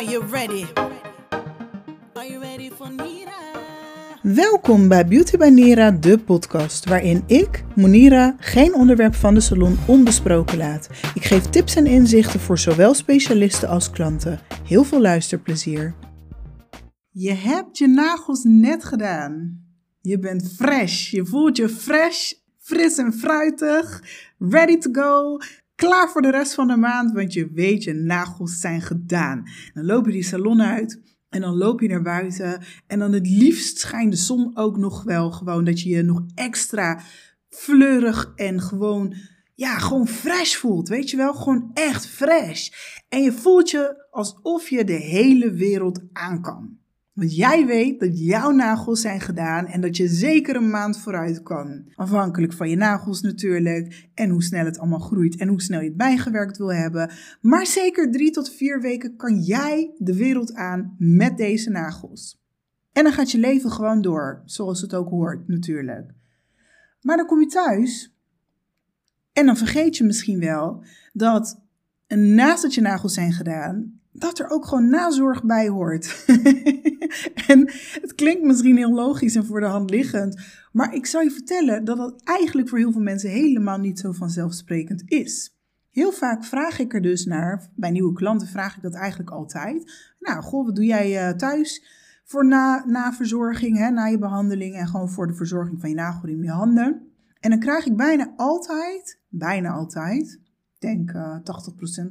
Are you ready? Are you ready for Nira? Welkom bij Beauty by Nira, de podcast, waarin ik, Monira, geen onderwerp van de salon onbesproken laat. Ik geef tips en inzichten voor zowel specialisten als klanten. Heel veel luisterplezier. Je hebt je nagels net gedaan. Je bent fresh. Je voelt je fresh, fris en fruitig, ready to go. Klaar voor de rest van de maand, want je weet je nagels zijn gedaan. Dan loop je die salon uit en dan loop je naar buiten. En dan het liefst schijnt de zon ook nog wel gewoon dat je je nog extra fleurig en gewoon, ja, gewoon fresh voelt. Weet je wel, gewoon echt fresh. En je voelt je alsof je de hele wereld aan kan. Want jij weet dat jouw nagels zijn gedaan en dat je zeker een maand vooruit kan. Afhankelijk van je nagels natuurlijk en hoe snel het allemaal groeit en hoe snel je het bijgewerkt wil hebben. Maar zeker drie tot vier weken kan jij de wereld aan met deze nagels. En dan gaat je leven gewoon door, zoals het ook hoort natuurlijk. Maar dan kom je thuis en dan vergeet je misschien wel dat naast dat je nagels zijn gedaan, dat er ook gewoon nazorg bij hoort. en het klinkt misschien heel logisch en voor de hand liggend, maar ik zou je vertellen dat dat eigenlijk voor heel veel mensen helemaal niet zo vanzelfsprekend is. Heel vaak vraag ik er dus naar, bij nieuwe klanten vraag ik dat eigenlijk altijd. Nou, goh, wat doe jij uh, thuis voor na, na verzorging, hè, na je behandeling en gewoon voor de verzorging van je nagelriem, je handen? En dan krijg ik bijna altijd, bijna altijd, denk uh, 80%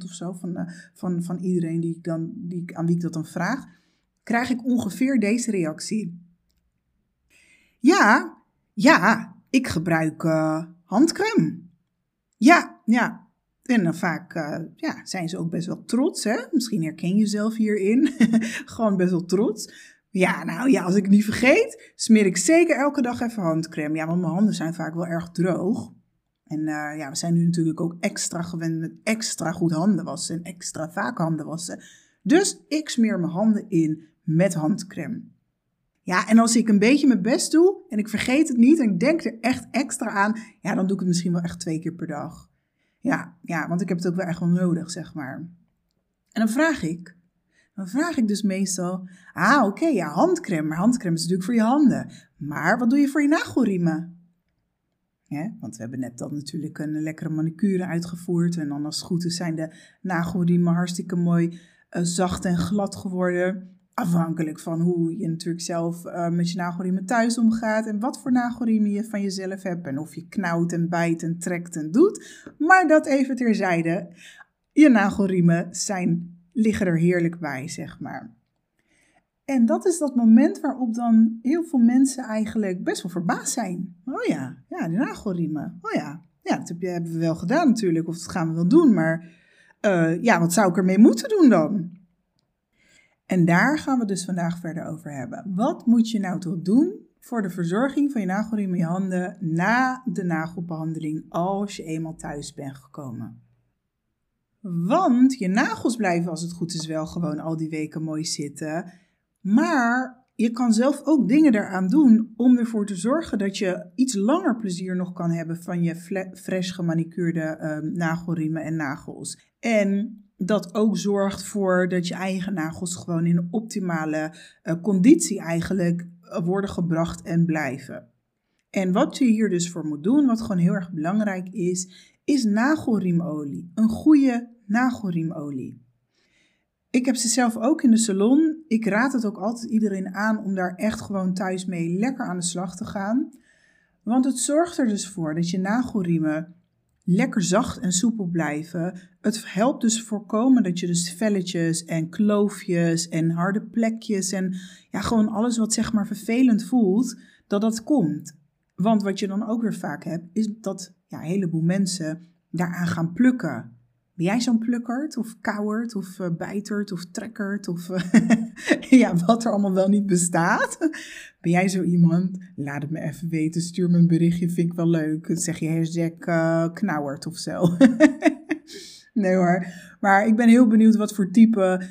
of zo van, uh, van, van iedereen die ik dan, die, aan wie ik dat dan vraag, krijg ik ongeveer deze reactie. Ja, ja, ik gebruik uh, handcrème. Ja, ja. En dan vaak ja, zijn ze ook best wel trots. Hè? Misschien herken je jezelf hierin. Gewoon best wel trots. Ja, nou ja, als ik het niet vergeet, smeer ik zeker elke dag even handcrème. Ja, want mijn handen zijn vaak wel erg droog. En uh, ja, we zijn nu natuurlijk ook extra gewend met extra goed handen wassen en extra vaak handen wassen. Dus ik smeer mijn handen in met handcrème. Ja, en als ik een beetje mijn best doe en ik vergeet het niet en ik denk er echt extra aan, ja, dan doe ik het misschien wel echt twee keer per dag. Ja, ja, want ik heb het ook wel echt wel nodig, zeg maar. En dan vraag ik, dan vraag ik dus meestal, ah, oké, okay, ja, handcrème, maar handcrème is natuurlijk voor je handen. Maar wat doe je voor je nagelriemen? Want we hebben net dan natuurlijk een lekkere manicure uitgevoerd. En dan als het goed is zijn de nagelriemen hartstikke mooi uh, zacht en glad geworden. Afhankelijk van hoe je natuurlijk zelf uh, met je nagelriemen thuis omgaat. En wat voor nagelriemen je van jezelf hebt. En of je knauwt en bijt en trekt en doet. Maar dat even terzijde. Je nagelriemen zijn, liggen er heerlijk bij, zeg maar. En dat is dat moment waarop dan heel veel mensen eigenlijk best wel verbaasd zijn. Oh ja, ja, de nagelriemen. Oh ja, ja dat hebben we wel gedaan natuurlijk, of dat gaan we wel doen. Maar uh, ja, wat zou ik ermee moeten doen dan? En daar gaan we dus vandaag verder over hebben. Wat moet je nou toch doen voor de verzorging van je nagelriem in je handen na de nagelbehandeling als je eenmaal thuis bent gekomen? Want je nagels blijven als het goed is wel gewoon al die weken mooi zitten. Maar je kan zelf ook dingen eraan doen om ervoor te zorgen dat je iets langer plezier nog kan hebben van je fresh gemanicuurde uh, nagelriemen en nagels. En dat ook zorgt voor dat je eigen nagels gewoon in optimale uh, conditie eigenlijk worden gebracht en blijven. En wat je hier dus voor moet doen, wat gewoon heel erg belangrijk is, is nagelriemolie. Een goede nagelriemolie. Ik heb ze zelf ook in de salon. Ik raad het ook altijd iedereen aan om daar echt gewoon thuis mee lekker aan de slag te gaan. Want het zorgt er dus voor dat je nagelriemen lekker zacht en soepel blijven. Het helpt dus voorkomen dat je dus velletjes en kloofjes en harde plekjes en ja, gewoon alles wat zeg maar vervelend voelt, dat dat komt. Want wat je dan ook weer vaak hebt, is dat ja, een heleboel mensen daaraan gaan plukken. Ben jij zo'n plukkert of kauwert of uh, bijtert of trekkert of uh, ja, wat er allemaal wel niet bestaat? Ben jij zo iemand? Laat het me even weten. Stuur me een berichtje, vind ik wel leuk. Zeg je hashtag uh, knauwert of zo. nee hoor. Maar ik ben heel benieuwd wat voor type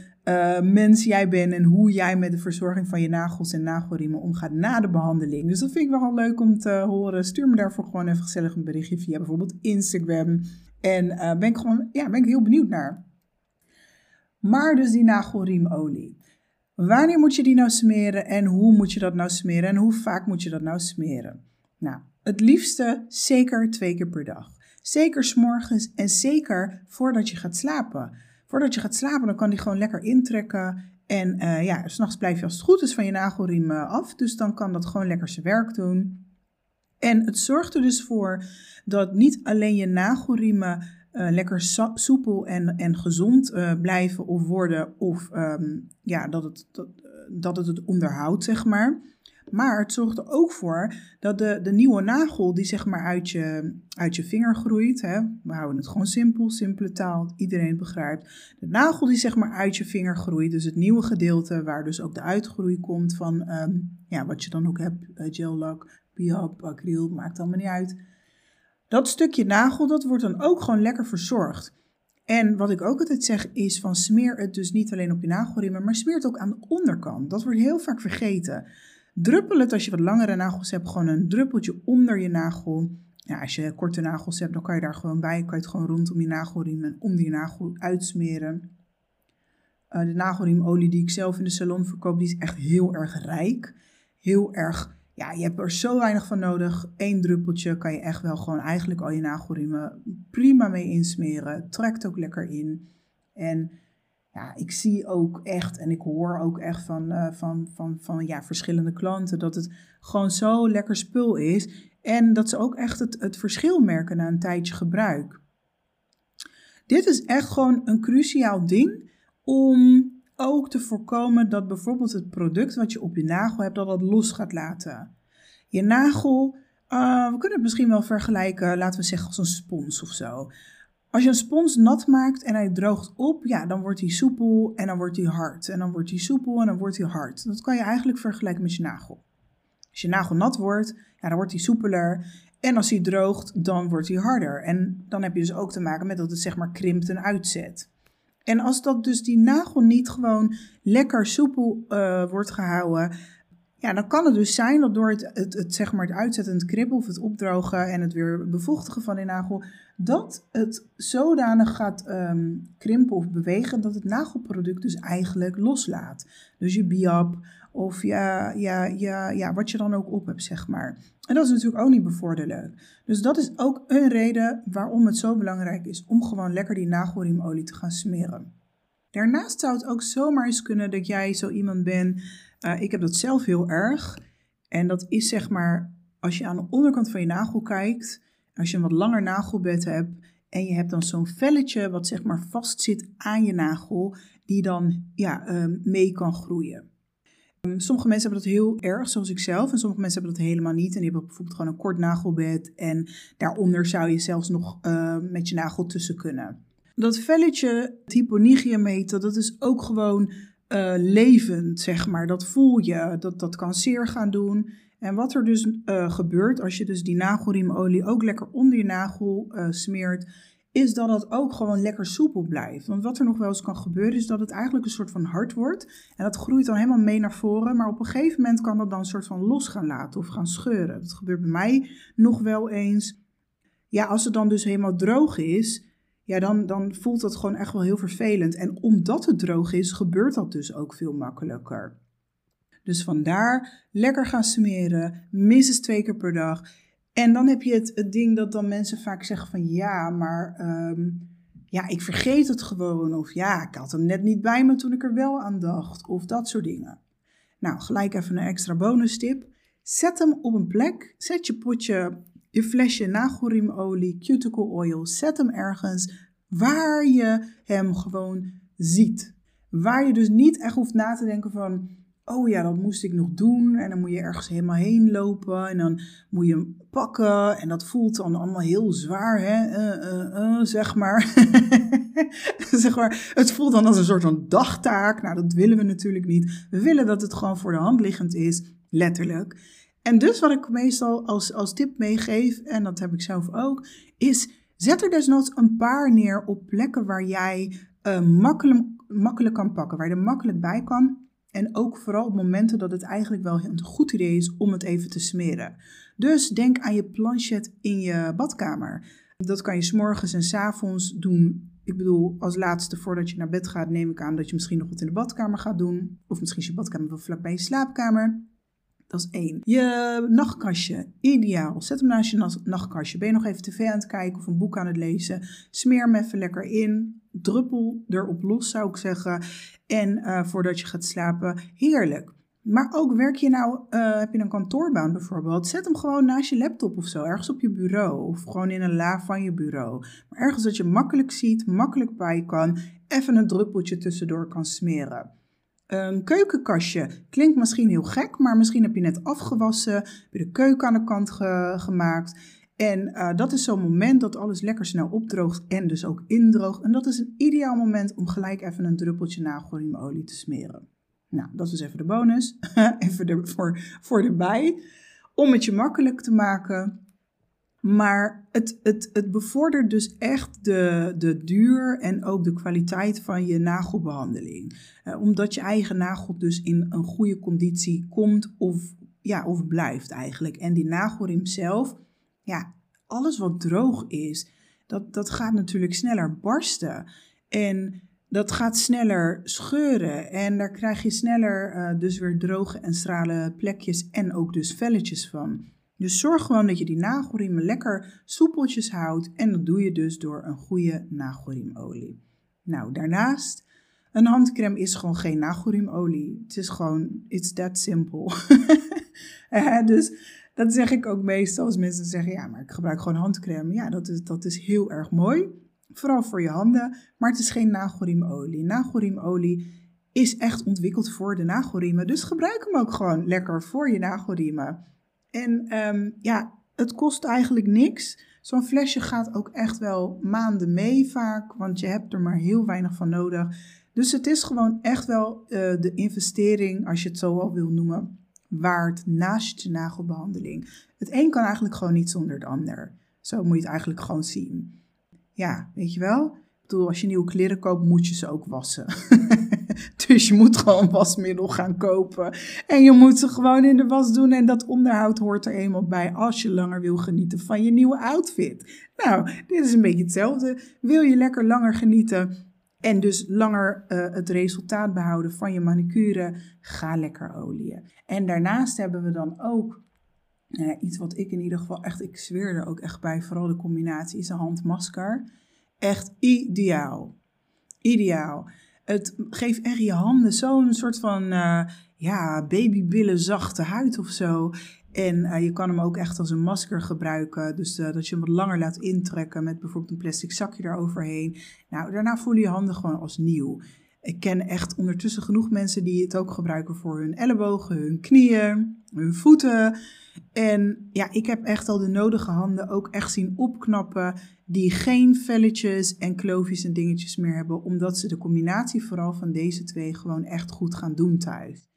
mens jij bent en hoe jij met de verzorging van je nagels en nagelriemen omgaat na de behandeling. Dus dat vind ik wel leuk om te horen. Stuur me daarvoor gewoon even gezellig een berichtje via bijvoorbeeld Instagram en uh, ben ik gewoon, ja, ben ik heel benieuwd naar. Maar dus die nagelriemolie. Wanneer moet je die nou smeren en hoe moet je dat nou smeren en hoe vaak moet je dat nou smeren? Nou, het liefste zeker twee keer per dag. Zeker s'morgens en zeker voordat je gaat slapen. Voordat je gaat slapen, dan kan die gewoon lekker intrekken. En uh, ja, s'nachts blijf je als het goed is van je nagelriem uh, af. Dus dan kan dat gewoon lekker zijn werk doen. En het zorgt er dus voor dat niet alleen je nagelriemen uh, lekker soepel en, en gezond blijven of worden. Of um, ja, dat het, dat, dat het het onderhoudt, zeg maar. Maar het zorgt er ook voor dat de, de nieuwe nagel die zeg maar uit je, uit je vinger groeit. Hè, we houden het gewoon simpel, simpele taal, iedereen begrijpt. De nagel die zeg maar uit je vinger groeit, dus het nieuwe gedeelte waar dus ook de uitgroei komt van um, ja, wat je dan ook hebt, uh, gel lak, biop, acryl, maakt allemaal niet uit. Dat stukje nagel, dat wordt dan ook gewoon lekker verzorgd. En wat ik ook altijd zeg is van smeer het dus niet alleen op je nagelriemen, maar smeer het ook aan de onderkant. Dat wordt heel vaak vergeten. Druppel het als je wat langere nagels hebt, gewoon een druppeltje onder je nagel. Als je korte nagels hebt, dan kan je daar gewoon bij. Kan je het gewoon rondom je nagelriem en om die nagel uitsmeren. Uh, de nagelriemolie die ik zelf in de salon verkoop, die is echt heel erg rijk. Heel erg, ja, je hebt er zo weinig van nodig. Eén druppeltje kan je echt wel gewoon eigenlijk al je nagelriemen prima mee insmeren. Trekt ook lekker in. En ja, ik zie ook echt en ik hoor ook echt van, uh, van, van, van ja, verschillende klanten dat het gewoon zo lekker spul is. En dat ze ook echt het, het verschil merken na een tijdje gebruik. Dit is echt gewoon een cruciaal ding om ook te voorkomen dat bijvoorbeeld het product wat je op je nagel hebt, dat dat los gaat laten. Je nagel, uh, we kunnen het misschien wel vergelijken, laten we zeggen als een spons of zo. Als je een spons nat maakt en hij droogt op, ja, dan wordt hij soepel en dan wordt hij hard. En dan wordt hij soepel en dan wordt hij hard. Dat kan je eigenlijk vergelijken met je nagel. Als je nagel nat wordt, ja, dan wordt hij soepeler. En als hij droogt, dan wordt hij harder. En dan heb je dus ook te maken met dat het zeg maar krimpt en uitzet. En als dat dus die nagel niet gewoon lekker soepel uh, wordt gehouden, ja, dan kan het dus zijn dat door het, het, het, zeg maar het uitzetten, het kribbel of het opdrogen en het weer bevochtigen van die nagel, dat het zodanig gaat um, krimpen of bewegen dat het nagelproduct dus eigenlijk loslaat. Dus je biap of ja, ja, ja, ja, wat je dan ook op hebt, zeg maar. En dat is natuurlijk ook niet bevorderlijk. Dus dat is ook een reden waarom het zo belangrijk is om gewoon lekker die nagelriemolie te gaan smeren. Daarnaast zou het ook zomaar eens kunnen dat jij zo iemand bent uh, ik heb dat zelf heel erg. En dat is zeg maar, als je aan de onderkant van je nagel kijkt, als je een wat langer nagelbed hebt en je hebt dan zo'n velletje wat zeg maar vastzit aan je nagel, die dan ja, uh, mee kan groeien. Um, sommige mensen hebben dat heel erg, zoals ik zelf, en sommige mensen hebben dat helemaal niet. En die hebben bijvoorbeeld gewoon een kort nagelbed en daaronder zou je zelfs nog uh, met je nagel tussen kunnen. Dat velletje, het hyponychia dat is ook gewoon uh, levend, zeg maar. Dat voel je, dat, dat kan zeer gaan doen. En wat er dus uh, gebeurt als je dus die nagelriemolie ook lekker onder je nagel uh, smeert, is dat het ook gewoon lekker soepel blijft. Want wat er nog wel eens kan gebeuren, is dat het eigenlijk een soort van hard wordt. En dat groeit dan helemaal mee naar voren. Maar op een gegeven moment kan dat dan een soort van los gaan laten of gaan scheuren. Dat gebeurt bij mij nog wel eens. Ja, als het dan dus helemaal droog is, ja, dan, dan voelt dat gewoon echt wel heel vervelend. En omdat het droog is, gebeurt dat dus ook veel makkelijker. Dus vandaar lekker gaan smeren, minstens twee keer per dag. En dan heb je het, ding dat dan mensen vaak zeggen van ja, maar ehm, ja, ik vergeet het gewoon. Of ja, ik had hem net niet bij me toen ik er wel aan dacht. Of dat soort dingen. Nou, gelijk even een extra bonus tip. Zet hem op een plek. Zet je potje je flesje nagelriemolie, cuticle oil, zet hem ergens waar je hem gewoon ziet. Waar je dus niet echt hoeft na te denken van, oh ja, dat moest ik nog doen. En dan moet je ergens helemaal heen lopen en dan moet je hem pakken. En dat voelt dan allemaal heel zwaar, hè? Uh, uh, uh, zeg maar. zeg maar. Het voelt dan als een soort van dagtaak. Nou, dat willen we natuurlijk niet. We willen dat het gewoon voor de hand liggend is, letterlijk. En dus wat ik meestal als, als tip meegeef, en dat heb ik zelf ook, is zet er desnoods een paar neer op plekken waar jij makkelijk, makkelijk kan pakken, waar je er makkelijk bij kan. En ook vooral op momenten dat het eigenlijk wel een goed idee is om het even te smeren. Dus denk aan je planchet in je badkamer. Dat kan je s'morgens en s avonds doen Ik bedoel, als laatste voordat je naar bed gaat, neem ik aan dat je misschien nog wat in de badkamer gaat doen. Of misschien is je badkamer wel vlakbij je slaapkamer. Dat is één. Je nachtkastje, ideaal. Zet hem naast je nachtkastje. Ben je nog even tv aan het kijken of een boek aan het lezen? Smeer hem even lekker in. Druppel erop los, zou ik zeggen. En uh, voordat je gaat slapen, heerlijk. Maar ook werk je nou, uh, heb je een kantoorbaan bijvoorbeeld, zet hem gewoon naast je laptop of zo, ergens op je bureau of gewoon in een la van je bureau. Maar ergens dat je makkelijk ziet, makkelijk bij kan, even een druppeltje tussendoor kan smeren. Een keukenkastje klinkt misschien heel gek, maar misschien heb je net afgewassen, heb je de keuken aan de kant gemaakt. En uh, dat is zo'n moment dat alles lekker snel opdroogt en dus ook indroogt. En dat is een ideaal moment om gelijk even een druppeltje nagelriemolie te smeren. Nou, dat is even de bonus. even ervoor voor erbij. Om het je makkelijk te maken. Maar het, het, het bevordert dus echt de, de duur en ook de kwaliteit van je nagelbehandeling. Eh, omdat je eigen nagel dus in een goede conditie komt of, ja, of blijft eigenlijk. En die nagelriem zelf, ja, alles wat droog is, dat, dat gaat natuurlijk sneller barsten. En dat gaat sneller scheuren en daar krijg je sneller uh, dus weer droge en strale plekjes en ook dus velletjes van. Dus zorg gewoon dat je die nagelriemen lekker soepeltjes houdt en dat doe je dus door een goede nagelriemolie. Nou, daarnaast, een handcrème is gewoon geen nagelriemolie. Het is gewoon, it's that simple. dus dat zeg ik ook meestal als mensen zeggen, ja, maar ik gebruik gewoon handcrème. Ja, dat is, dat is heel erg mooi. Vooral voor je handen, maar het is geen nagelriemolie. Nagelriemolie is echt ontwikkeld voor de nagelriemen. Dus gebruik hem ook gewoon lekker voor je nagelriemen. En um, ja, het kost eigenlijk niks. Zo'n flesje gaat ook echt wel maanden mee vaak, want je hebt er maar heel weinig van nodig. Dus het is gewoon echt wel uh, de investering, als je het zo al wil noemen, waard naast je nagelbehandeling. Het een kan eigenlijk gewoon niet zonder het ander. Zo moet je het eigenlijk gewoon zien. Ja, weet je wel? Ik bedoel, als je nieuwe kleren koopt, moet je ze ook wassen. dus je moet gewoon wasmiddel gaan kopen. En je moet ze gewoon in de was doen. En dat onderhoud hoort er eenmaal bij als je langer wil genieten van je nieuwe outfit. Nou, dit is een beetje hetzelfde. Wil je lekker langer genieten en dus langer uh, het resultaat behouden van je manicure, ga lekker oliën. En daarnaast hebben we dan ook uh, iets wat ik in ieder geval echt, ik zweer er ook echt bij, vooral de combinatie, is een handmasker. Echt ideaal. Ideaal. Het geeft echt je handen zo'n soort van, uh, ja, babybillen zachte huid of zo. En uh, je kan hem ook echt als een masker gebruiken. Dus uh, dat je hem wat langer laat intrekken met bijvoorbeeld een plastic zakje eroverheen. Nou, daarna voelen je handen gewoon als nieuw. Ik ken echt ondertussen genoeg mensen die het ook gebruiken voor hun ellebogen, hun knieën, hun voeten. En ja, ik heb echt al de nodige handen ook echt zien opknappen. Die geen velletjes en kloofjes en dingetjes meer hebben. Omdat ze de combinatie vooral van deze twee gewoon echt goed gaan doen thuis.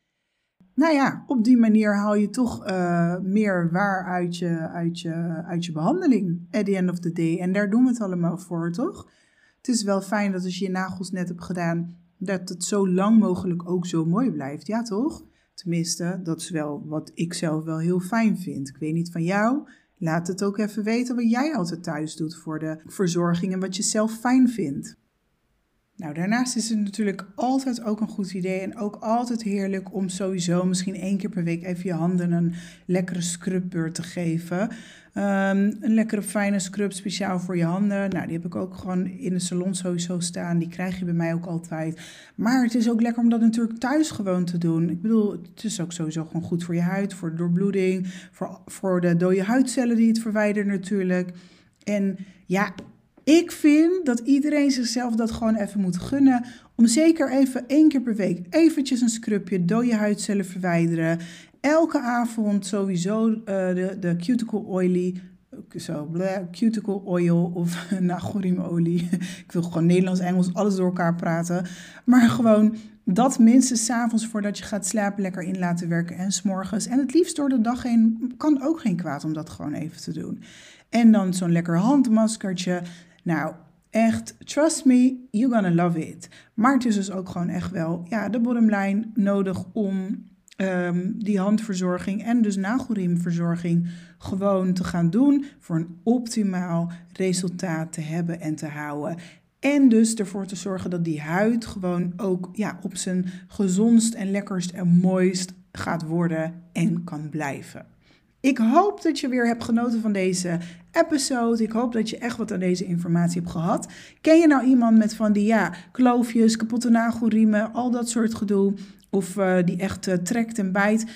Nou ja, op die manier haal je toch uh, meer waar uit je, uit, je, uit je behandeling. At the end of the day. En daar doen we het allemaal voor, toch? Het is wel fijn dat als je je nagels net hebt gedaan, dat het zo lang mogelijk ook zo mooi blijft. Ja, toch? Tenminste, dat is wel wat ik zelf wel heel fijn vind. Ik weet niet van jou. Laat het ook even weten wat jij altijd thuis doet voor de verzorging en wat je zelf fijn vindt. Nou, daarnaast is het natuurlijk altijd ook een goed idee en ook altijd heerlijk om sowieso misschien één keer per week even je handen een lekkere scrubbeurt te geven. Um, een lekkere fijne scrub speciaal voor je handen. Nou, die heb ik ook gewoon in de salon sowieso staan. Die krijg je bij mij ook altijd. Maar het is ook lekker om dat natuurlijk thuis gewoon te doen. Ik bedoel, het is ook sowieso gewoon goed voor je huid, voor de doorbloeding, voor, voor de dode huidcellen die het verwijderen natuurlijk. En ja, ik vind dat iedereen zichzelf dat gewoon even moet gunnen. Om zeker even één keer per week eventjes een scrubje, dode huidcellen verwijderen. Elke avond sowieso uh, de, de cuticle oily, zo, bleh, cuticle oil of nagelriemolie. Ik wil gewoon Nederlands, Engels, alles door elkaar praten. Maar gewoon dat minstens avonds voordat je gaat slapen lekker in laten werken en s'morgens. En het liefst door de dag heen kan ook geen kwaad om dat gewoon even te doen. En dan zo'n lekker handmaskertje. Nou, echt, trust me, you're gonna love it. Maar het is dus ook gewoon echt wel, ja, de bottomline nodig om um, die handverzorging en dus nagelriemverzorging gewoon te gaan doen voor een optimaal resultaat te hebben en te houden. En dus ervoor te zorgen dat die huid gewoon ook ja, op zijn gezondst en lekkerst en mooist gaat worden en kan blijven. Ik hoop dat je weer hebt genoten van deze episode. Ik hoop dat je echt wat aan deze informatie hebt gehad. Ken je nou iemand met van die ja, kloofjes, kapotte nagelriemen, al dat soort gedoe? Of uh, die echt uh, trekt en bijt?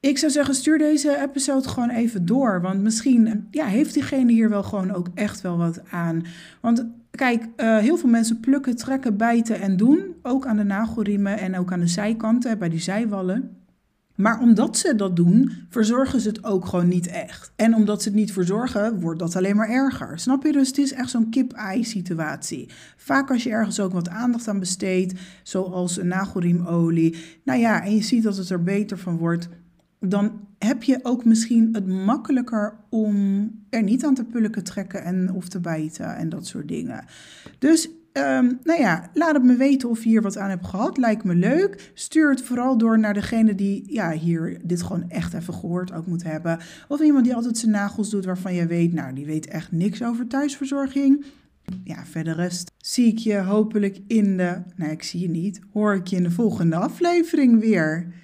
Ik zou zeggen, stuur deze episode gewoon even door. Want misschien ja, heeft diegene hier wel gewoon ook echt wel wat aan. Want kijk, uh, heel veel mensen plukken, trekken, bijten en doen. Ook aan de nagelriemen en ook aan de zijkanten, bij die zijwallen. Maar omdat ze dat doen, verzorgen ze het ook gewoon niet echt. En omdat ze het niet verzorgen, wordt dat alleen maar erger. Snap je? Dus het is echt zo'n kip-ei situatie. Vaak als je ergens ook wat aandacht aan besteedt, zoals nagelriemolie. Nou ja, en je ziet dat het er beter van wordt, dan heb je ook misschien het makkelijker om er niet aan te pulken trekken en of te bijten en dat soort dingen. Dus Um, nou ja, laat het me weten of je hier wat aan hebt gehad. Lijkt me leuk. Stuur het vooral door naar degene die ja, hier dit gewoon echt even gehoord ook moet hebben. Of iemand die altijd zijn nagels doet waarvan je weet, nou, die weet echt niks over thuisverzorging. Ja, verder rest zie ik je hopelijk in de, nou ik zie je niet, hoor ik je in de volgende aflevering weer.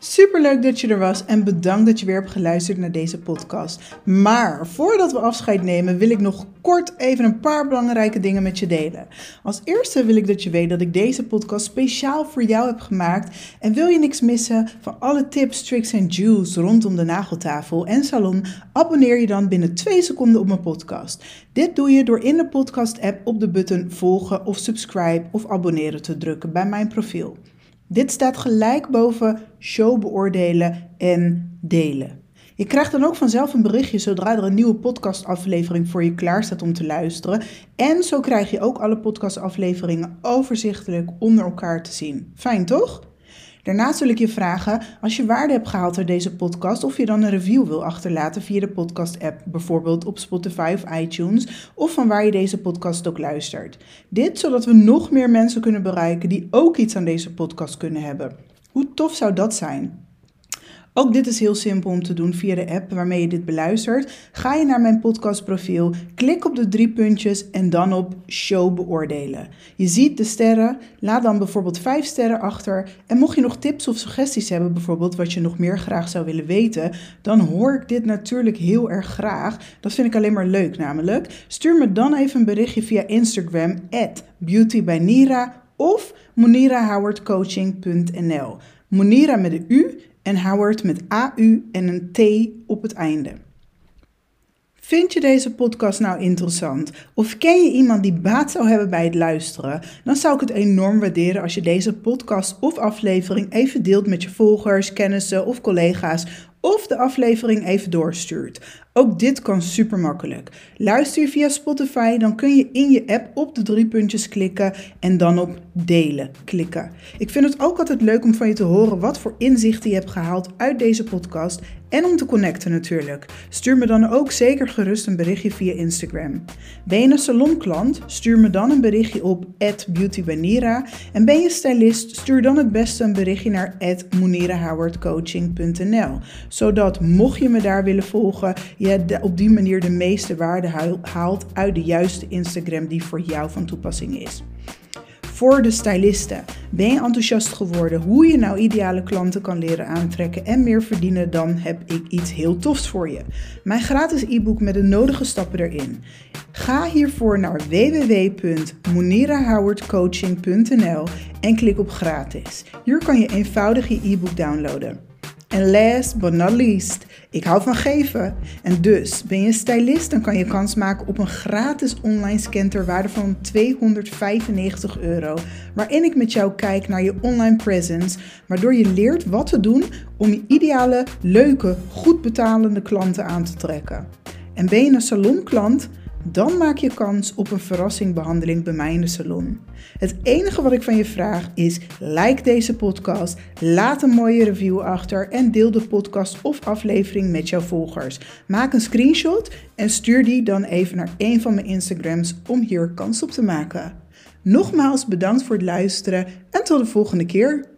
Super leuk dat je er was en bedankt dat je weer hebt geluisterd naar deze podcast. Maar voordat we afscheid nemen, wil ik nog kort even een paar belangrijke dingen met je delen. Als eerste wil ik dat je weet dat ik deze podcast speciaal voor jou heb gemaakt. En wil je niks missen van alle tips, tricks en juice rondom de nageltafel en salon, abonneer je dan binnen 2 seconden op mijn podcast. Dit doe je door in de podcast-app op de button volgen of subscribe of abonneren te drukken bij mijn profiel. Dit staat gelijk boven show beoordelen en delen. Je krijgt dan ook vanzelf een berichtje zodra er een nieuwe podcastaflevering voor je klaar staat om te luisteren. En zo krijg je ook alle podcastafleveringen overzichtelijk onder elkaar te zien. Fijn toch? Daarnaast wil ik je vragen, als je waarde hebt gehaald uit deze podcast, of je dan een review wil achterlaten via de podcast-app, bijvoorbeeld op Spotify of iTunes, of van waar je deze podcast ook luistert. Dit zodat we nog meer mensen kunnen bereiken die ook iets aan deze podcast kunnen hebben. Hoe tof zou dat zijn? Ook dit is heel simpel om te doen via de app waarmee je dit beluistert. Ga je naar mijn podcastprofiel, klik op de drie puntjes en dan op show beoordelen. Je ziet de sterren, laat dan bijvoorbeeld vijf sterren achter. En mocht je nog tips of suggesties hebben, bijvoorbeeld wat je nog meer graag zou willen weten, dan hoor ik dit natuurlijk heel erg graag. Dat vind ik alleen maar leuk namelijk. Stuur me dan even een berichtje via Instagram, beautybynira of monirahowardcoaching.nl. Monira met een U en Howard met AU en een T op het einde. Vind je deze podcast nou interessant? Of ken je iemand die baat zou hebben bij het luisteren? Dan zou ik het enorm waarderen als je deze podcast of aflevering even deelt met je volgers, kennissen of collega's. Of de aflevering even doorstuurt. Ook dit kan super makkelijk. Luister je via Spotify, dan kun je in je app op de drie puntjes klikken en dan op delen klikken. Ik vind het ook altijd leuk om van je te horen wat voor inzichten je hebt gehaald uit deze podcast en om te connecten natuurlijk. Stuur me dan ook zeker gerust een berichtje via Instagram. Ben je een salonklant? Stuur me dan een berichtje op @beautybanira en ben je stylist? Stuur dan het beste een berichtje naar @monirahowardcoaching.nl, zodat mocht je me daar willen volgen, je op die manier de meeste waarde haalt uit de juiste Instagram die voor jou van toepassing is voor de stylisten. Ben je enthousiast geworden hoe je nou ideale klanten kan leren aantrekken en meer verdienen, dan heb ik iets heel tofs voor je. Mijn gratis e-book met de nodige stappen erin. Ga hiervoor naar www.monirahowardcoaching.nl en klik op gratis. Hier kan je eenvoudig je e-book downloaden. En last but not least, ik hou van geven. En dus, ben je een stylist, dan kan je kans maken op een gratis online scan ter waarde van 295 euro. Waarin ik met jou kijk naar je online presence, waardoor je leert wat te doen om je ideale, leuke, goed betalende klanten aan te trekken. En ben je een salonklant? Dan maak je kans op een verrassingbehandeling bij mij in de salon. Het enige wat ik van je vraag is: like deze podcast, laat een mooie review achter en deel de podcast of aflevering met jouw volgers. Maak een screenshot en stuur die dan even naar een van mijn Instagrams om hier kans op te maken. Nogmaals bedankt voor het luisteren en tot de volgende keer.